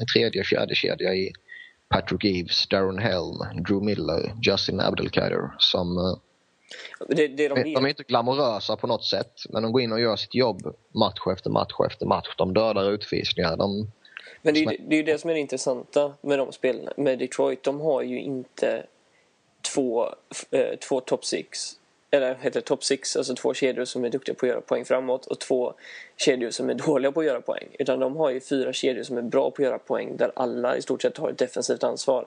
en tredje, fjärde kedja i Patrick Eves, Darren Helm, Drew Miller, Justin Abdelkader som det, det de, de, är inte glamorösa på något sätt men de går in och gör sitt jobb match efter match efter match. De dödar utvisningar. De men det är, ju, det är ju det som är det intressanta med de spelarna. Med Detroit, de har ju inte två, eh, två top six eller heter top six, alltså två kedjor som är duktiga på att göra poäng framåt och två kedjor som är dåliga på att göra poäng. Utan de har ju fyra kedjor som är bra på att göra poäng där alla i stort sett har ett defensivt ansvar.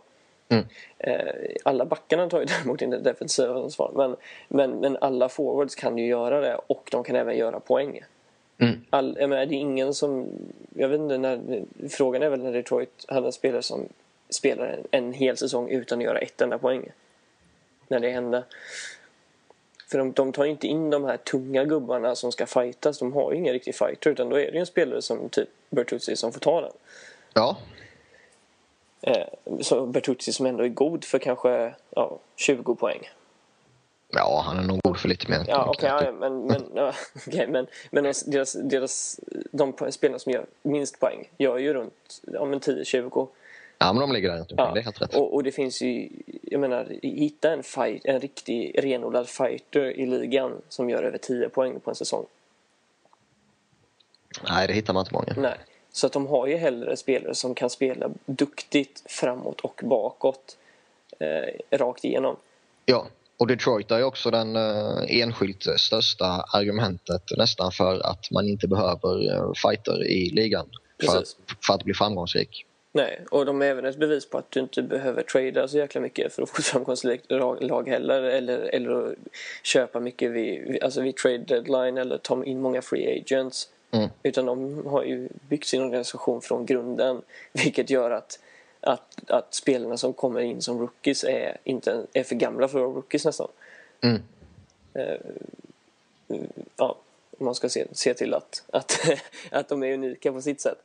Mm. Eh, alla backarna tar ju däremot inte ett defensivt ansvar men, men, men alla forwards kan ju göra det och de kan även göra poäng. Mm. All, jag menar, det är ingen som... Jag vet inte, när, frågan är väl när Detroit hade en spelare som spelar en, en hel säsong utan att göra ett enda poäng. När det hände. För de, de tar inte in de här tunga gubbarna som ska fightas. De har ju ingen riktig fighter utan då är det ju en spelare som typ Bertuzzi som får ta den. Ja. Eh, så Bertuzzi som ändå är god för kanske ja, 20 poäng. Ja, han är nog god för lite mer. Ja, okej, okay, ja, men, men, ja, okay, men, men deras, deras, de spelarna som gör minst poäng gör ju runt ja, 10-20. Ja, men de ligger där ja. det är helt rätt. Och, och, det finns ju, jag menar, hitta en, fight, en riktig renodlad fighter i ligan som gör över 10 poäng på en säsong. Nej, det hittar man inte många. Nej, så att de har ju hellre spelare som kan spela duktigt framåt och bakåt eh, rakt igenom. Ja, Och Detroit är också den uh, enskilt största argumentet nästan för att man inte behöver uh, fighter i ligan för att, för att bli framgångsrik. Nej, och de är även ett bevis på att du inte behöver trada så jäkla mycket för att få framgångsrikt lag heller. Eller, eller köpa mycket vid, alltså vid trade deadline eller ta in många free agents. Mm. Utan de har ju byggt sin organisation från grunden. Vilket gör att, att, att spelarna som kommer in som rookies är, inte, är för gamla för att vara rookies nästan. Mm. Uh, ja, man ska se, se till att, att, att de är unika på sitt sätt.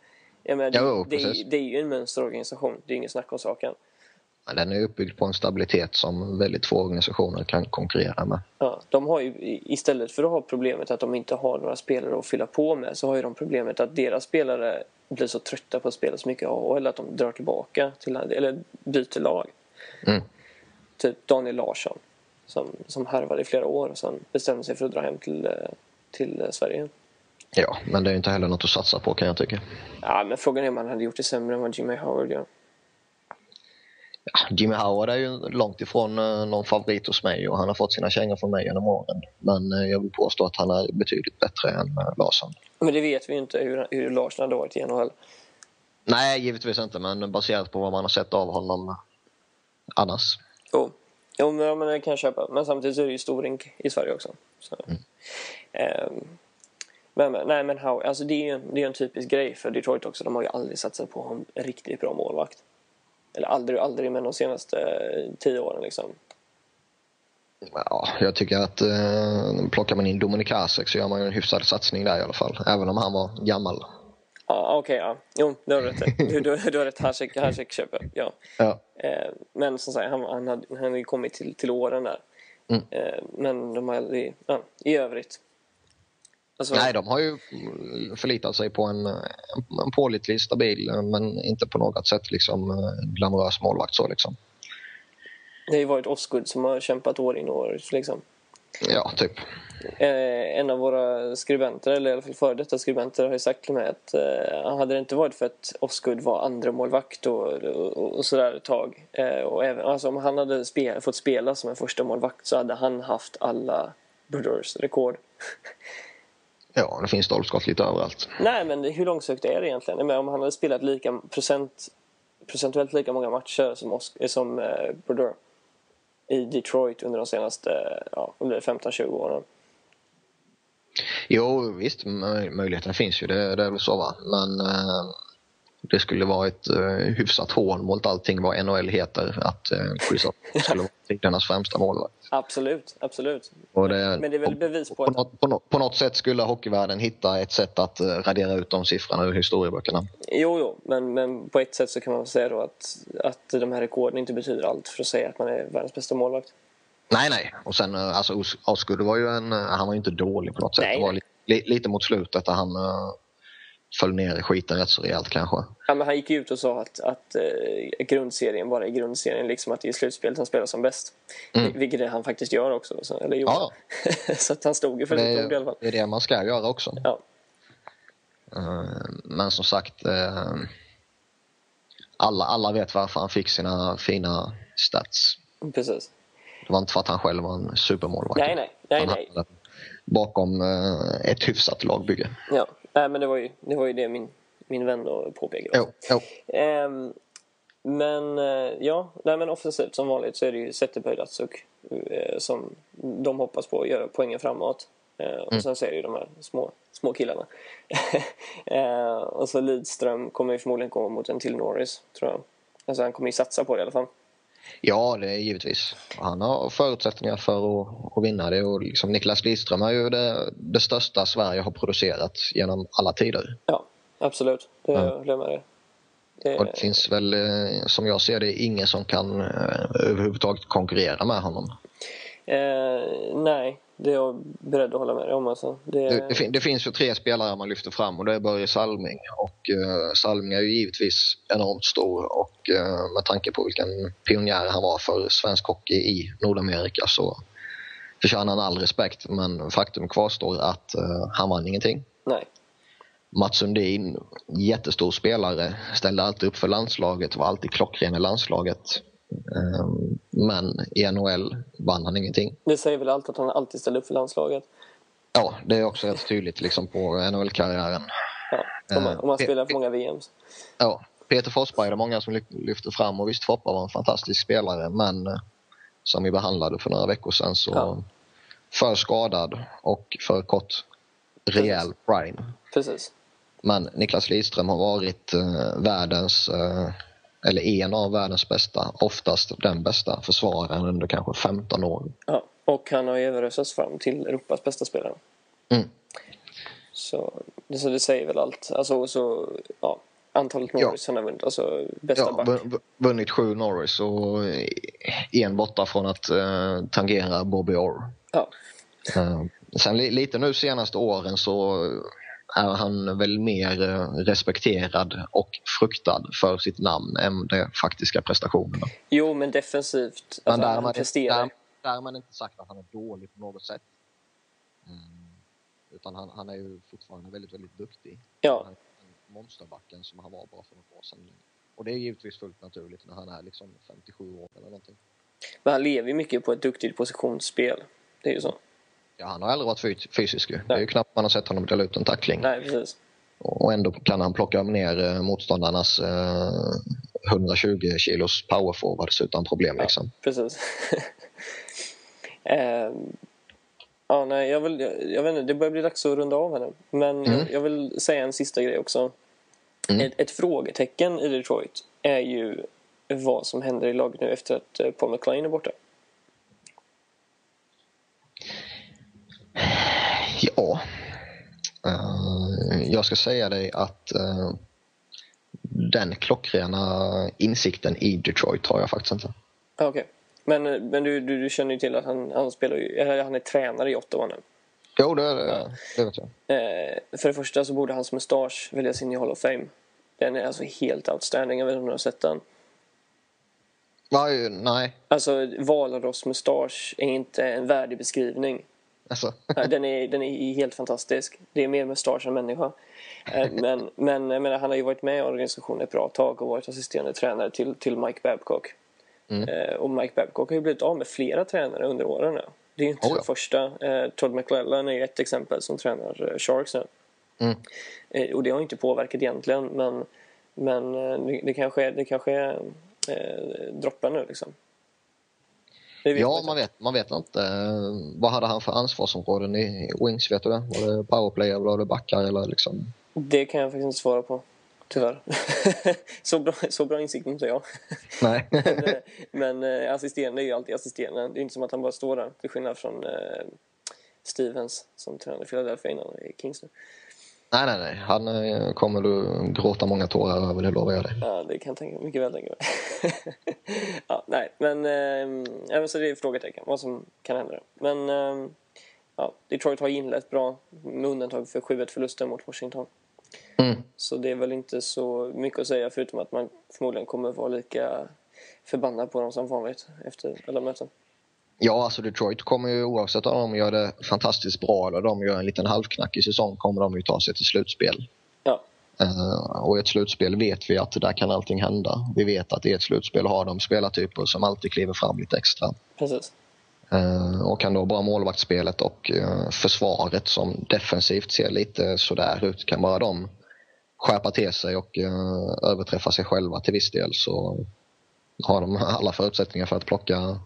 Jag menar, jo, det, det, det, är ju en mönsterorganisation, det är ingen snack om saken. Den är uppbyggd på en stabilitet som väldigt få organisationer kan konkurrera med. Ja, de har ju, istället för att ha problemet att de inte har några spelare att fylla på med så har ju de problemet att deras spelare blir så trötta på att spela så mycket AHL att de drar tillbaka till, eller byter lag. Mm. Typ Daniel Larsson som, som harvade i flera år och sen bestämde sig för att dra hem till, till Sverige. Ja, men det är inte heller något att satsa på kan jag tycka. Ja, men frågan är om han hade gjort det sämre än vad Jimmy Howard gör. Ja, Jimmy Howard är ju långt ifrån uh, någon favorit hos mig och han har fått sina kängor från mig genom åren. Men uh, jag vill påstå att han är betydligt bättre än uh, Larsson. Men det vet vi ju inte hur, hur Larsson hade varit i NHL. Nej, givetvis inte, men baserat på vad man har sett av honom annars. Jo, jo men, men det kan jag köpa. Men samtidigt är det ju storink i Sverige också. Så. Mm. Um, men, nej, men how, alltså det är ju en, det är en typisk grej för Detroit också. De har ju aldrig satsat på en riktigt bra målvakt. Eller aldrig, aldrig, men de senaste eh, tio åren liksom. Ja, jag tycker att eh, plockar man in Dominik Hasek så gör man ju en hyfsad satsning där i alla fall. Även om han var gammal. Ja, okej. Okay, ja. Jo, du har rätt. Du, du, du har rätt. Hasek, Hasek köper. Ja. ja. Eh, men som sagt, han, han, hade, han hade kommit till, till åren där. Mm. Eh, men de aldrig... Ja, I övrigt Alltså... Nej, de har ju förlitat sig på en, en, pålitlig, stabil men inte på något sätt liksom glamorös målvakt. Så, liksom. Det har ju varit Osgood som har kämpat år in och år ut. Liksom. Ja, typ. Eh, en av våra skribenter, eller i alla fall före detta skribenter, har ju sagt till mig att eh, hade det inte varit för att Osgood var andra målvakt och, och, och sådär ett tag eh, och även, alltså om han hade spel, fått spela som en första målvakt så hade han haft alla Brothers rekord. Ja, det finns stolpskott lite överallt. Nej, men hur långsökt är det egentligen? Men om han hade spelat lika procent, procentuellt lika många matcher som, Oscar, som eh, Brodeur i Detroit under de senaste ja, 15-20 åren. Jo, visst, möjligheten finns ju. Det, det är väl så, va? Men eh, det skulle vara ett uh, hyfsat hån mot allting vad NHL heter att uh, Chris skulle vara tidernas främsta målvakt. Absolut, absolut. Det, Men det är väl bevis på, på, att... Något, på, något, på, något, sätt skulle hockeyvärlden hitta ett sätt att uh, radera ut de siffrorna ur historieböckerna. Jo, jo, men, men på ett sätt så kan man säga då att, att de här rekorden inte betyder allt för att säga att man är världens bästa målvakt. Nej, nej. Och sen alltså Osgood var ju en, han var ju inte dålig på något sätt. Nej, det var li, lite mot slutet där han föll ner i skiten rätt så rejält kanske. Ja, men han gick ut och sa att, att eh, grundserien bara är grundserien, liksom att det är slutspelet han spelar som bäst. Mm. Vilket han faktiskt gör också. Så, eller Ja. så att han stod ju för det, ord i alla fall. Det är det man ska göra också. Ja. Uh, men som sagt, uh, alla, alla vet varför han fick sina fina stats. Precis. Det var inte för att han själv var en supermålvakt. Nej, nej. nej, nej. Bakom uh, ett hyfsat lagbygge. Ja. Nej, men det var ju det, var ju det min, min vän då påpekade. Jo, jo. Um, men uh, ja, nej, men offensivt som vanligt så är det ju Zetterberg Datsuk uh, som de hoppas på att göra poängen framåt. Uh, och mm. sen så är det ju de här små, små killarna. och så Lidström kommer ju förmodligen komma mot en till Norris, tror jag. Alltså han kommer ju satsa på det i alla fall. Ja, det är givetvis. Han har förutsättningar för att, att vinna det. Och liksom Niklas Lidström är ju det, det största Sverige har producerat genom alla tider. Ja, absolut. Det mm. håller jag med dig. Det... Och det finns väl, eh, som jag ser det, ingen som kan eh, överhuvudtaget konkurrera med honom. Eh, nej, det är jag beredd att hålla med dig om. Alltså. Det... Det, det, det, finns ju tre spelare man lyfter fram och det är Börje Salming. Och uh, Salming är ju givetvis enormt stor och uh, med tanke på vilken pionjär han var för svensk hockey i Nordamerika så förtjänar han all respekt. Men faktum kvarstår att uh, han vann ingenting. Nej. Mats Sundin, jättestor spelare, ställde alltid upp för landslaget, var alltid klockren i landslaget. Ehm, men i NHL vann han ingenting. Det säger väl allt att han alltid ställer upp för landslaget. Ja, det är också rätt tydligt liksom på NHL-karriären. Ja, om man, om man Eh, spelar för många VMs. Ja, Peter Forsberg är det många som ly- lyfter fram och visst Foppa var en fantastisk spelare men eh, som vi behandlade för några veckor sedan så Ja. för skadad och för kort rejäl prime. Precis. Men Niklas Lidström har varit eh, världens, eh, eller en av världens bästa, oftast den bästa försvararen under kanske 15 år. Ja. Och han har ju även röstats fram till Europas bästa spelare. Mm. Så, det, så det säger väl allt. Alltså, så, ja, antalet Ja. Norris han har vunnit. Alltså bästa Ja, back. vu- vu- vunnit sju Norris och eh, en borta från att eh, tangera Bobby Orr. Ja. Eh, sen li- lite nu senaste åren så är han väl mer eh, respekterad och fruktad för sitt namn än de faktiska prestationerna. Jo, men defensivt. Men där, han man, presterar. där, där har man inte sagt att han är dålig på något sätt. Mm. Utan han, han är ju fortfarande väldigt, väldigt duktig. Ja. Monsterbacken som han var bara för något år sedan. Och det är givetvis fullt naturligt när han är liksom 57 år eller någonting. Men han lever ju mycket på ett duktigt positionsspel. Det är ju så. Ja, han har aldrig varit fys- fysisk ju. Det är ju knappt man har sett honom dela ut en tackling. Nej, precis. Och ändå kan han plocka ner eh, motståndarnas eh, 120 kilos powerforwards utan problem. Liksom. Precis. Ehm, ja, nej, jag, vill, jag, jag vet inte, det börjar bli dags att runda av här nu. Men Mm. jag, jag vill säga en sista grej också. Mm. Ett, ett frågetecken i Detroit är ju vad som händer i laget nu efter att eh, Paul McLean är borta. Ja. Eh, jag ska säga dig att eh, den klockrena insikten i Detroit har jag faktiskt inte. Okej. Men, eh, men du, du, du känner ju till att han, han spelar ju, eller han är tränare i Ottawa nu. Jo, det, det, det vet jag. För det första så borde hans mustasch väljas in i Hall of Fame. Den är alltså helt outstanding. Jag vet inte om du har sett den. Va, nej, Alltså, Valaros mustasch är inte en värdig beskrivning. Alltså. Den är, den är helt fantastisk. Det är mer mustasch än människa. Eh, Men, men menar, han har ju varit med i organisationen ett bra tag och varit assisterande tränare till, till Mike Babcock. Mm. Eh, Och Mike Babcock har ju blivit av med flera tränare under åren nu. Det är ju inte Oh ja. den första. Eh, Todd McClellan är ju ett exempel som tränar Sharks nu. Mm. Och det har inte påverkat egentligen men, men det, kanske det kanske är eh, droppar nu liksom. Vet Ja, man vet, man vet inte. Vad hade han för ansvarsområden i Wings? Vet du det? Var det powerplay eller var det backar? Eller liksom? Det kan jag faktiskt inte svara på. Tyvärr. så, bra, så bra insikt inte jag. Nej. men eh, men eh, assisterande är ju alltid assisterande. Det är inte som att han bara står där. Till skillnad från eh, Stevens som tränade Philadelphia innan i Kings nu. Nej, nej, nej. Han eh, kommer du gråta många tårar över, det lovar jag dig. Ja, det kan jag tänka, mycket väl tänka mig. ja, nej, men, ja, så det är frågetecken vad som kan hända. Men eh, ja, Detroit har inlett bra med undantag för 7-1 förlusten mot Washington. Mm. Så det är väl inte så mycket att säga förutom att man förmodligen kommer vara lika förbannad på dem som vanligt efter alla möten. Ja, alltså Detroit kommer ju oavsett om de gör det fantastiskt bra eller de gör en liten halvknackig säsong kommer de ju ta sig till slutspel. Ja, Eh, och i ett slutspel vet vi att där kan allting hända. Vi vet att i ett slutspel har de spelartyper som alltid kliver fram lite extra. precis. Eh, och kan då bara målvaktsspelet och eh, försvaret som defensivt ser lite sådär ut, kan bara de skärpa till sig och överträffa sig själva till viss del så har de alla förutsättningar för att plocka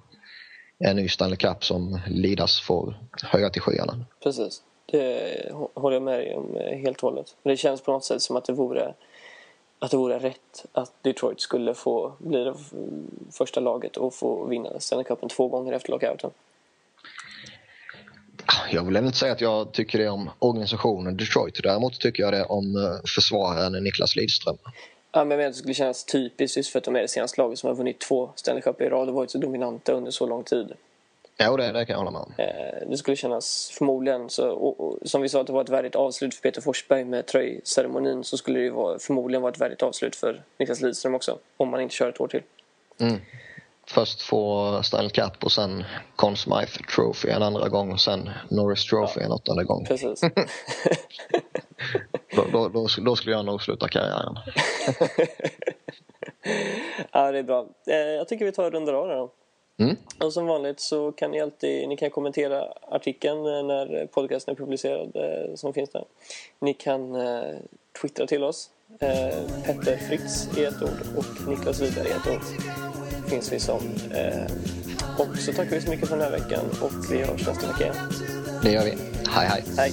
en ny Stanley Cup som Lidas får höja till skyarna. Precis. Det hå- håller jag med dig om eh, helt och hållet. Det känns på något sätt som att det vore, att det vore rätt att Detroit skulle få bli det första laget och få vinna Stanley Cupen två gånger efter lockouten. Jag vill inte säga att jag tycker det om organisationen Detroit. Däremot tycker jag det om eh, försvararen Niklas Lidström. Ja, men jag menar att det skulle kännas typiskt just för att de är det senaste laget som har vunnit två Stanley Cup i rad och varit så dominanta under så lång tid. Ja, det, det kan jag hålla med om. Eh, Det skulle kännas förmodligen, så, och, och, som vi sa att det var ett värdigt avslut för Peter Forsberg med tröjceremonin så skulle det ju vara, förmodligen vara ett värdigt avslut för Niklas Lidström också. Om man inte kör ett år till. Mm. Först få Stanley Cup och sen Conn Smythe Trophy en andra gång och sen Norris Trophy en åttonde gång. Precis. Då, då, då, då skulle jag nog sluta karriären. ja, Ja, det är bra. Eh, jag tycker vi tar och rundar av då. Mm. Och som vanligt så kan ni alltid ni kan kommentera artikeln eh, när podcasten är publicerad eh, som finns där. Ni kan eh, twittra till oss. Eh, Petter Fritz i ett ord och Niklas Wiberg i ett ord finns vi som. Eh, och så tackar vi så mycket för den här veckan och vi hörs nästa vecka igen. Det gör vi. Hej, hej. Hej.